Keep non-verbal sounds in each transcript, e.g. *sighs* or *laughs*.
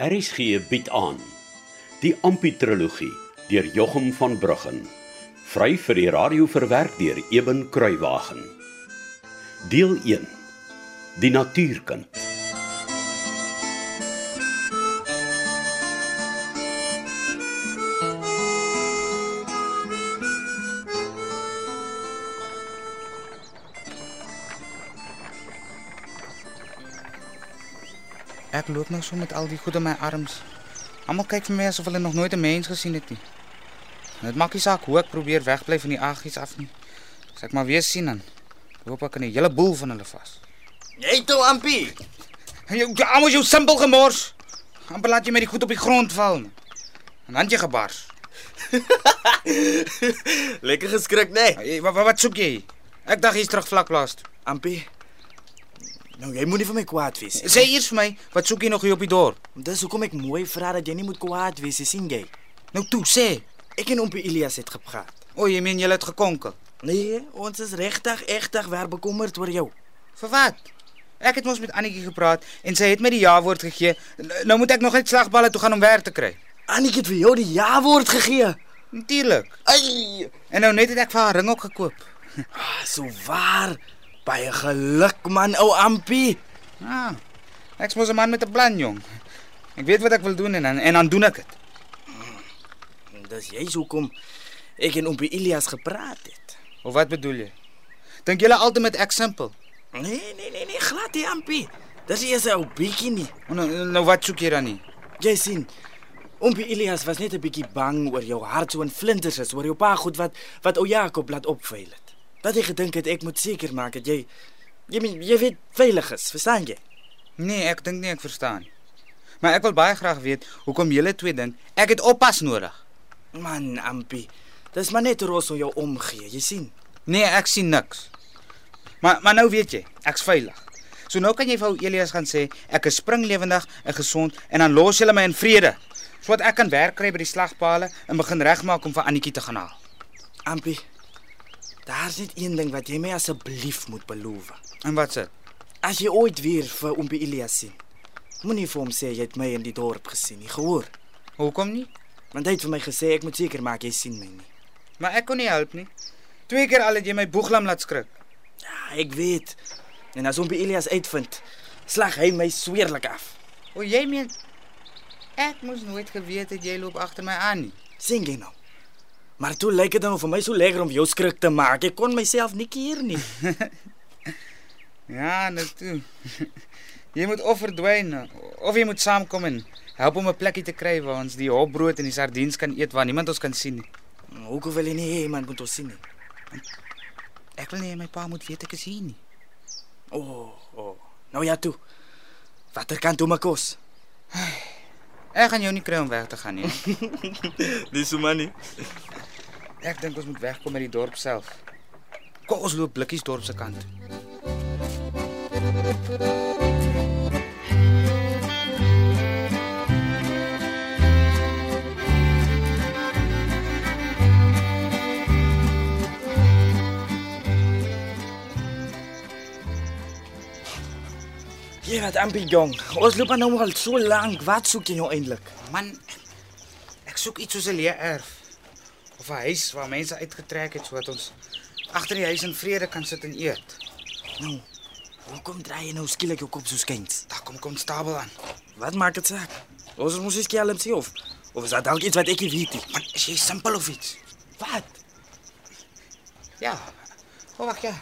RSG bied aan die Amputrologie deur Jochum van Bruggen vry vir die radio verwerk deur Eben Kruiwagen. Deel 1 die natuurkind Ek loop nou so met al die goed in my arms. Almal kyk vir my asof hulle nog nooit 'n mens gesien het nie. Dit maak nie saak hoe ek probeer wegbly van die aggies af nie. As ek maar weer sien dan loop ek in 'n hele boel van hulle vas. Jy toe Ampie. Jy almal jou simpel gemors. Amper laat jy met die goed op die grond val. man. En dan jy gebars. *laughs* Lekker geskrik, né? Nee. Wat, wat wat soek jy? Ek dink jy's terug vlakplaas toe. Ampie. Nou jy moenie vir my kwaad wees. nie. Sê eers vir my, wat soek jy nog hier op die dorp? Dis hoekom ek mooi vra dat jy nie moet kwaad wees, nie, sien jy? Nou toe, sê. Ek en Ompie Elias het gepraat. O, jy meen jy het gekonkel. Nee, ons is regtig egtig weer bekommerd oor jou. Vir wat? Ek het mos met Annetjie gepraat en sy het my die ja-woord gegee. Nou moet ek nog net slagballe toe gaan om werk te kry. Annie het vir jou die ja-woord gegee. Natuurlik. Ai, En nou net het ek vir haar ring ook gekoop. ah, so waar. Baie geluk man, ou Ampie. Ah. Ek's mos 'n man met 'n plan, jong. Ek weet wat ek wil doen en dan en dan doen ek dit. Dis jy hoekom ek en Ompie Elias gepraat het. Of wat bedoel jy? Dink julle altyd met ek simpel? Nee, nee, nee, nee, glad nie Ampie. Dis eers 'n ou bietjie nie. O, Nou, nou wat soek jy dan nie? Jy sien, Ompie Elias was net 'n bietjie bang oor jou hart so in flinters is oor jou pa goed wat wat ou Jakob laat opveil het. Dat hy gedink het ek moet seker maak dat jy jy meen, jy weet veilig is, verstaan jy? Nee, ek dink nie ek verstaan. Maar ek wil baie graag weet hoekom julle twee dink ek het oppas nodig. Man, Ampie, dis maar net hoe ons jou omgee, jy sien. Nee, ek sien niks. Maar maar nou weet jy, ek's veilig. So nou kan jy vir ou Elias gaan sê ek is springlewendig en gesond en dan los julle my in vrede. Sodat ek kan werk kry by die slagpale en begin regmaak om vir Annetjie te gaan haal. Ampie, daar's net een ding wat jy my asseblief moet beloof. En wat sê? As jy ooit weer vir Ompie Elias sien, moenie vir hom sê jy het my in die dorp gesien nie, gehoor? Hoekom nie? Want hy het vir my gesê ek moet seker maak jy sien my nie. Maar ek kon nie help nie. Twee keer al het jy my boeglam laat skrik. Ja, ek weet. En as Ompie Elias uitvind, slag hy my sweerlik af. O, jy meen ek moes nooit geweet het jy loop agter my aan nie. Sien jy nou? Maar toe lyk dit dan vir my so lekker om jou skrik te maak. Ek kon myself nie keer nie. *laughs* Ja, nou toe. *laughs* jy moet of verdwyn of jy moet saamkom en help om 'n plekkie te kry waar ons die hopbrood en die sardiens kan eet waar niemand ons kan sien nie. Hoekom wil jy nie hê iemand moet ons sien nie? Ek wil nie my pa moet weet ek is hier nie. O, oh. Oh. Nou ja toe. Watter kant toe my kos? *sighs* Ek gaan jou nie kry om weg te gaan nie. *laughs* Dis so man nie. Ek dink ons moet wegkom uit die dorp self. Kom ons loop blikkies dorp se kant. toe. Jy wat Ampie jong. Ons loop nou al so lank. Wat soek jy nou eintlik? Man, ek soek iets soos 'n leererf of 'n huis waar mense uitgetrek het sodat ons agter die huis in vrede kan sit en eet. Nou, hoekom draai jy nou skielik jou kop so skuins? Daar kom konstabel aan. Wat maak dit saak? Ons moet eens skelm sien of of is dit dalk iets wat ek nie weet nie? Man, is jy simpel of iets? Wat? Ja. O, wag ja.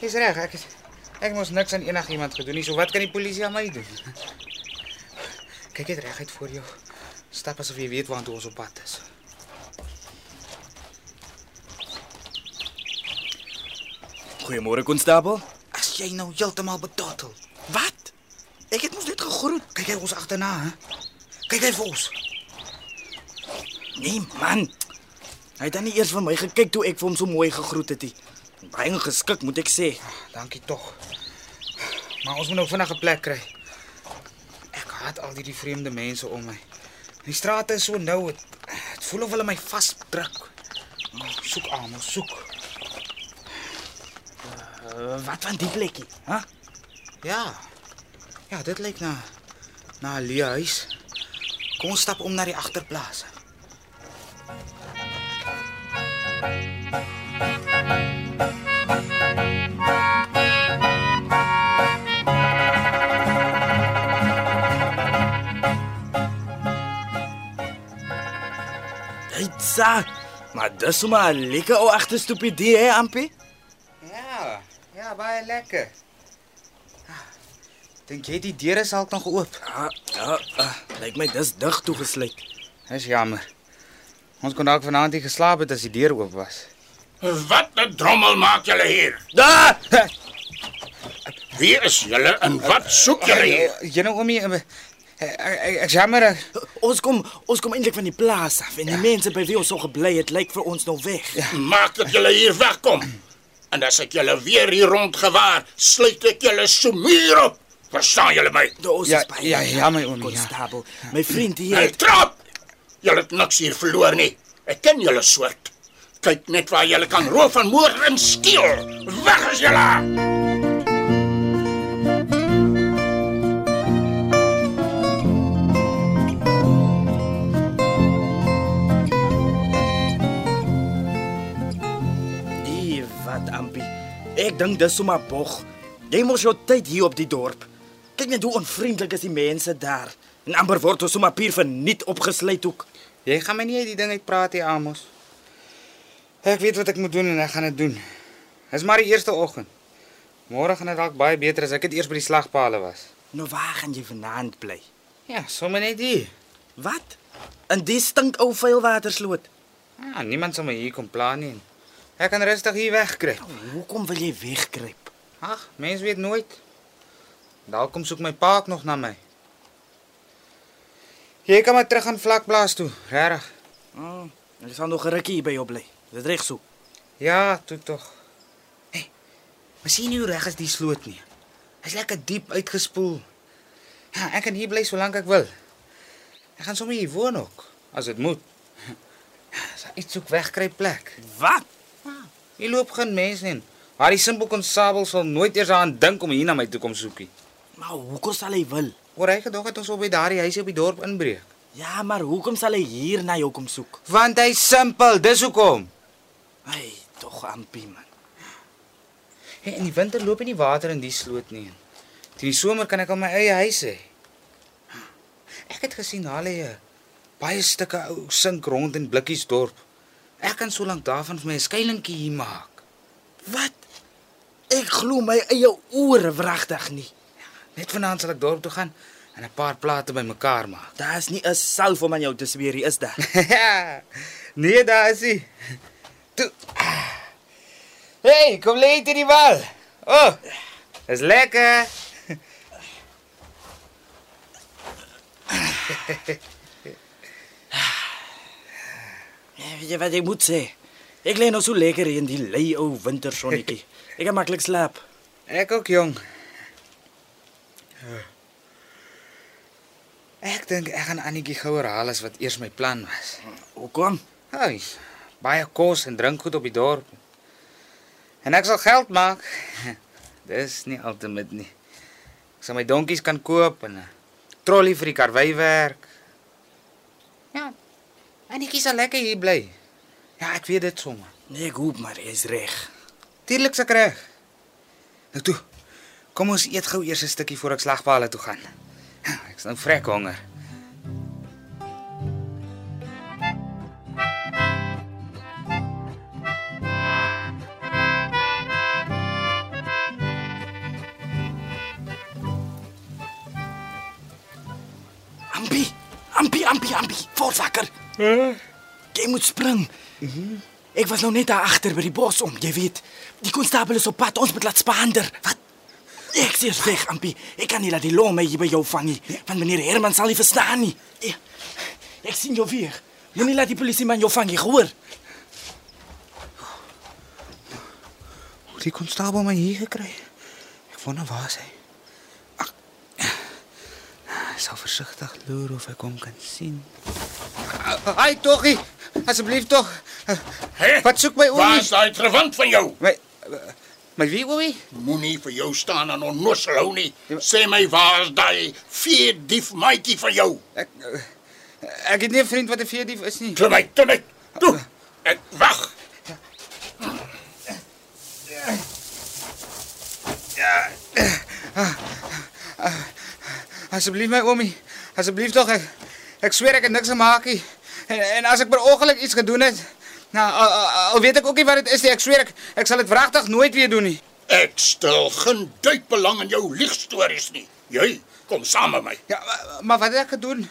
Jy's reg, ek het ek mos niks aan enigiemand gedoen nie. So wat kan die polisie aan my doen? Kyk net reguit voor jou. Stap asof jy weet waartoe ons op pad is. Goeiemôre konstabel. As jy nou heeltemal betottel. Wat? Ek het mos net gegroet. Kyk hy ons agterna, hè? Kyk hy vir ons. Nee man. Hy het dan nie eers vir my gekyk toe ek vir hom so mooi gegroet het nie. Baie geskik moet ek sê. Dankie tog. Maar ons moet nou vinnig 'n plek kry. Ek haat al hierdie vreemde mense om my. Die strate is so nou, dit voel of hulle my vasdruk. Soek almal, soek. Uh, wat van die plekkie? Hæ? Ja. Ja, dit lyk na na 'n leë huis. Kom ons stap om na die agterplaas. Ditsa. Maar dis sommer 'n lekker ou agterstoep idee, hè, Ampie? Ja, ja, baie lekker. Dink jy die deure sal nog oop? Ja, ja, uh, lyk my dis dig toegesluit. Dis jammer. Ons kon dalk vanaand nie geslaap het as die deur oop was. Wat 'n drommel maak julle hier? Da! Wie is julle en wat soek julle hier? Julle oomie, eh, ek ek- jammer. eh, Ons kom ons kom eintlik van die plaas af en die mense by wie ons so gebly het, lyk vir ons nou weg. Maak dat julle hier wegkom. En as ek julle weer hier rondgewaar, sluit ek julle so muur op. Verstaan julle my? Ons Ja, is baie ja, ja, my oomie, ja. My vriend hier. Hey, trap! Julle het niks hier verloor nie. Ek ken julle soort. Kyk net waar julle kan roof en moord en steel. Weg is julle! Ek dink dis sommer bog. Jy mos jou tyd hier op die dorp. Kyk net hoe onvriendelik is die mense daar. En amper word ons sommer pier verniet opgesluit ook. Jy gaan my nie uit die ding uitpraat hier, Amos. Ek weet wat ek moet doen en ek gaan dit doen. Dis maar die eerste oggend. Môre gaan dit dalk baie beter as ek dit eers by die slagpale was. Nou waar gaan jy vanaand bly? Ja, sommer net hier. Wat? In die stink ou vuilwatersloot. Ja, niemand sal my hier kom pla nie. Ek kan rustig hier wegkruip. Hoekom wil jy wegkruip? Ag, mens weet nooit. Dalk kom soek my pa ook nog na my. Jy kan maar terug aan vlakplaas toe, regtig. Oh, ek sal nog 'n rukkie hier by jou bly. Dit reg so. Ja, toe tog. Hey, maar sien jy hoe reg is die sloot nie? Hy's lekker diep uitgespoel. Ja, ek kan hier bly solank ek wil. Ek gaan sommer hier woon ook, as dit moet. Dis iets soek wegkruip plek. Wat? Hier loop geen mens nie. Maar die simpel konstabel sal nooit eers aan dink om hier na my toe kom soekie. Maar hoekom sal hy wil? Oor hy gedog het ons op by daardie huisie op die dorp inbreek. Ja, maar hoekom sal hy hier na jou kom soek? Want hy's simpel, dis hoekom. Hey, tog Ampie man. Hey, in die winter loop nie water in die sloot nie. Teen die somer kan ek al my eie huis hê. Ek het gesien hulle baie stukke ou sink rond in Blikkiesdorp. Ek kan so lank daarvan vir my 'n skuilingkie hier maak. Wat? Ek glo my eie ore wragtig nie. Net vanaand sal ek dorp toe gaan en 'n paar plate bymekaar maak. *laughs* Daar's nie 'n salf om aan jou te sweer, is daar? *laughs* Ja. nee, daar is hy. Toe. Hey, kom lê dit die wal. O. Oh, is lekker. *laughs* Ja, weet jy wat ek moet sê? Ek lê nou so lekker in die lei ou wintersonnetjie. *laughs* Ek kan maklik slaap. Ek ook jong. Ek dink ek gaan Annetjie gouer haal as wat eers my plan was. Hoekom? Ai, baie kos en drinkgoed op die dorp. En ek sal geld maak. *laughs* Dis nie altemit nie. Ek sal my donkies kan koop en 'n trolly vir die karweiwerk. Ja. Annetjie sal lekker hier bly. Ja, ek weet dit sommer. Nee, ek hoop maar jy's reg. Tuurlik se reg. Nou toe. Kom ons eet gou eers 'n stukkie voor ek slagpale toe gaan. Ek's nou vrek honger. Ampie, Ampie, Ampie, Ampie, voortwakker. Jy moet spring. Ek was nou net daar agter by die bos om, jy weet. Die konstabel is op pad, ons moet laat spaander. Wat? Ek sê weg, Ampie. Ek kan nie laat die lom my hier by jou vang nie, want meneer Herman sal nie verstaan nie. Ek, ek sien jou weer. Moenie laat die polisie man jou vang nie, hoor? Hoe die konstabel my hier gekry? Ek wonder waar is hy. Ek sal versigtig loer of ek hom kan sien. Ai toggie, asseblief tog. Hè? Wat soek my Waar oomie? is daai trewant van jou? My my wie oomie? Moenie vir jou staan en onnoosel hou nie. Sê my waar is daai vee dief maatjie van jou? Ek Ek het nie 'n vriend wat 'n veedief is nie. Toe my, toe my. Toe. Ek wag. Asseblief my oomie. Asseblief tog ek. Ek sweer ek het niks gemaak nie. En, en as ek per ongeluk iets gedoen het, nou al, al, weet ek ook nie wat dit is nie. Ek sweer ek ek sal dit wragtig nooit weer doen nie. Ek stel geen duit belang in jou liegstories nie. Jy kom saam met my. Ja, maar, maar wat het ek gedoen?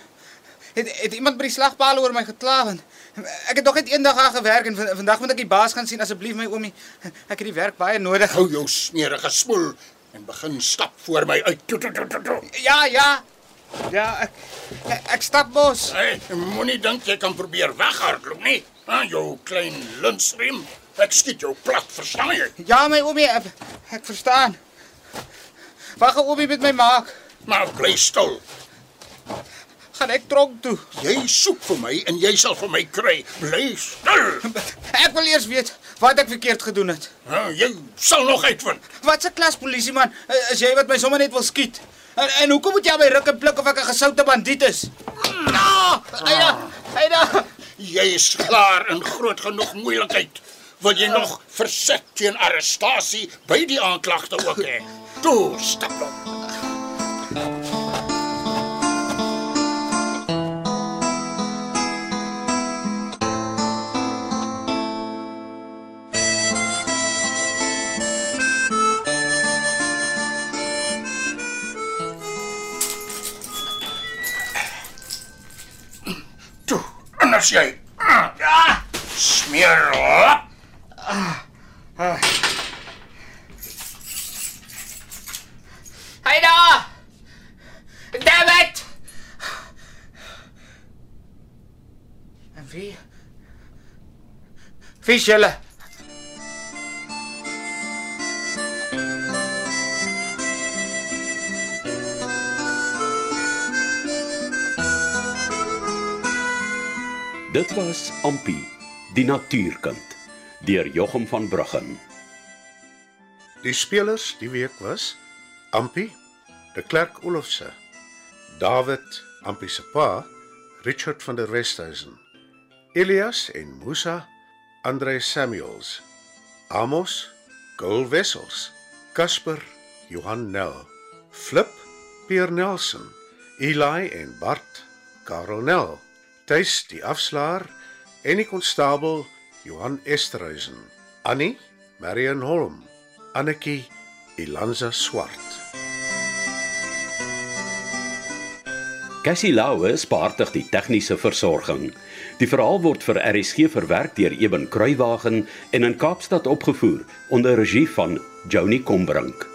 Het het iemand by die slagpaal oor my gekla want ek het nog net eendag daar gewerk en van- vandag moet ek die baas gaan sien asseblief my oomie. Ek het die werk baie nodig. Hou jou sneerige smoel en begin stap voor my uit. Toe, toe, toe. Ja, ja. Ja, ek ek, ek stap mos. Hey, moenie dink jy kan probeer weghardloop nie. Ha, jou klein linsriem. Ek skiet jou plat, verstaan jy? Ja, my oomie, ek, ek verstaan. Wat gaan oomie met my maak? Maar bly stil. Gaan ek tronk toe? Jy soek vir my en jy sal vir my kry. Bly stil. Ek wil eers weet wat ek verkeerd gedoen het. Ha, jy sal nog uitvind. Wat 'n klas polisieman eh, is jy wat my sommer net wil skiet? En, en hoekom moet jy aan my ruk en pluk of ek 'n gesoute bandiet is? Nou, Aida, Aida. Jy is klaar in groot genoeg moeilikheid. Wil jy nog verset teen arrestasie by die aanklagte ook hê? Toe, stap op. as jy ja, smeer op. Aida! David! En wie? Wie is julle? Dit was Ampi, die natuurkind, deur Jochum van Bruggen. Die spelers die week was Ampi, de Klerk Olofse, David, Ampi se pa, Richard van der Westhuizen, Elias en Musa, Andre Samuels, Amos, Gul Wessels, Casper, Johan Nel, Flip, Pierre Nelson, Eli en Bart, Karel Nel, Tuis die afslaer en die konstabel Johan Esterhuizen, Annie, Marion Holm, Annetjie Ilanza Swart. Cassie Lauwe spaartig die tegniese versorging. Die verhaal word vir RSG verwerk deur Eben Kruiwagen en in Kaapstad opgevoer onder regie van Joni Combrink.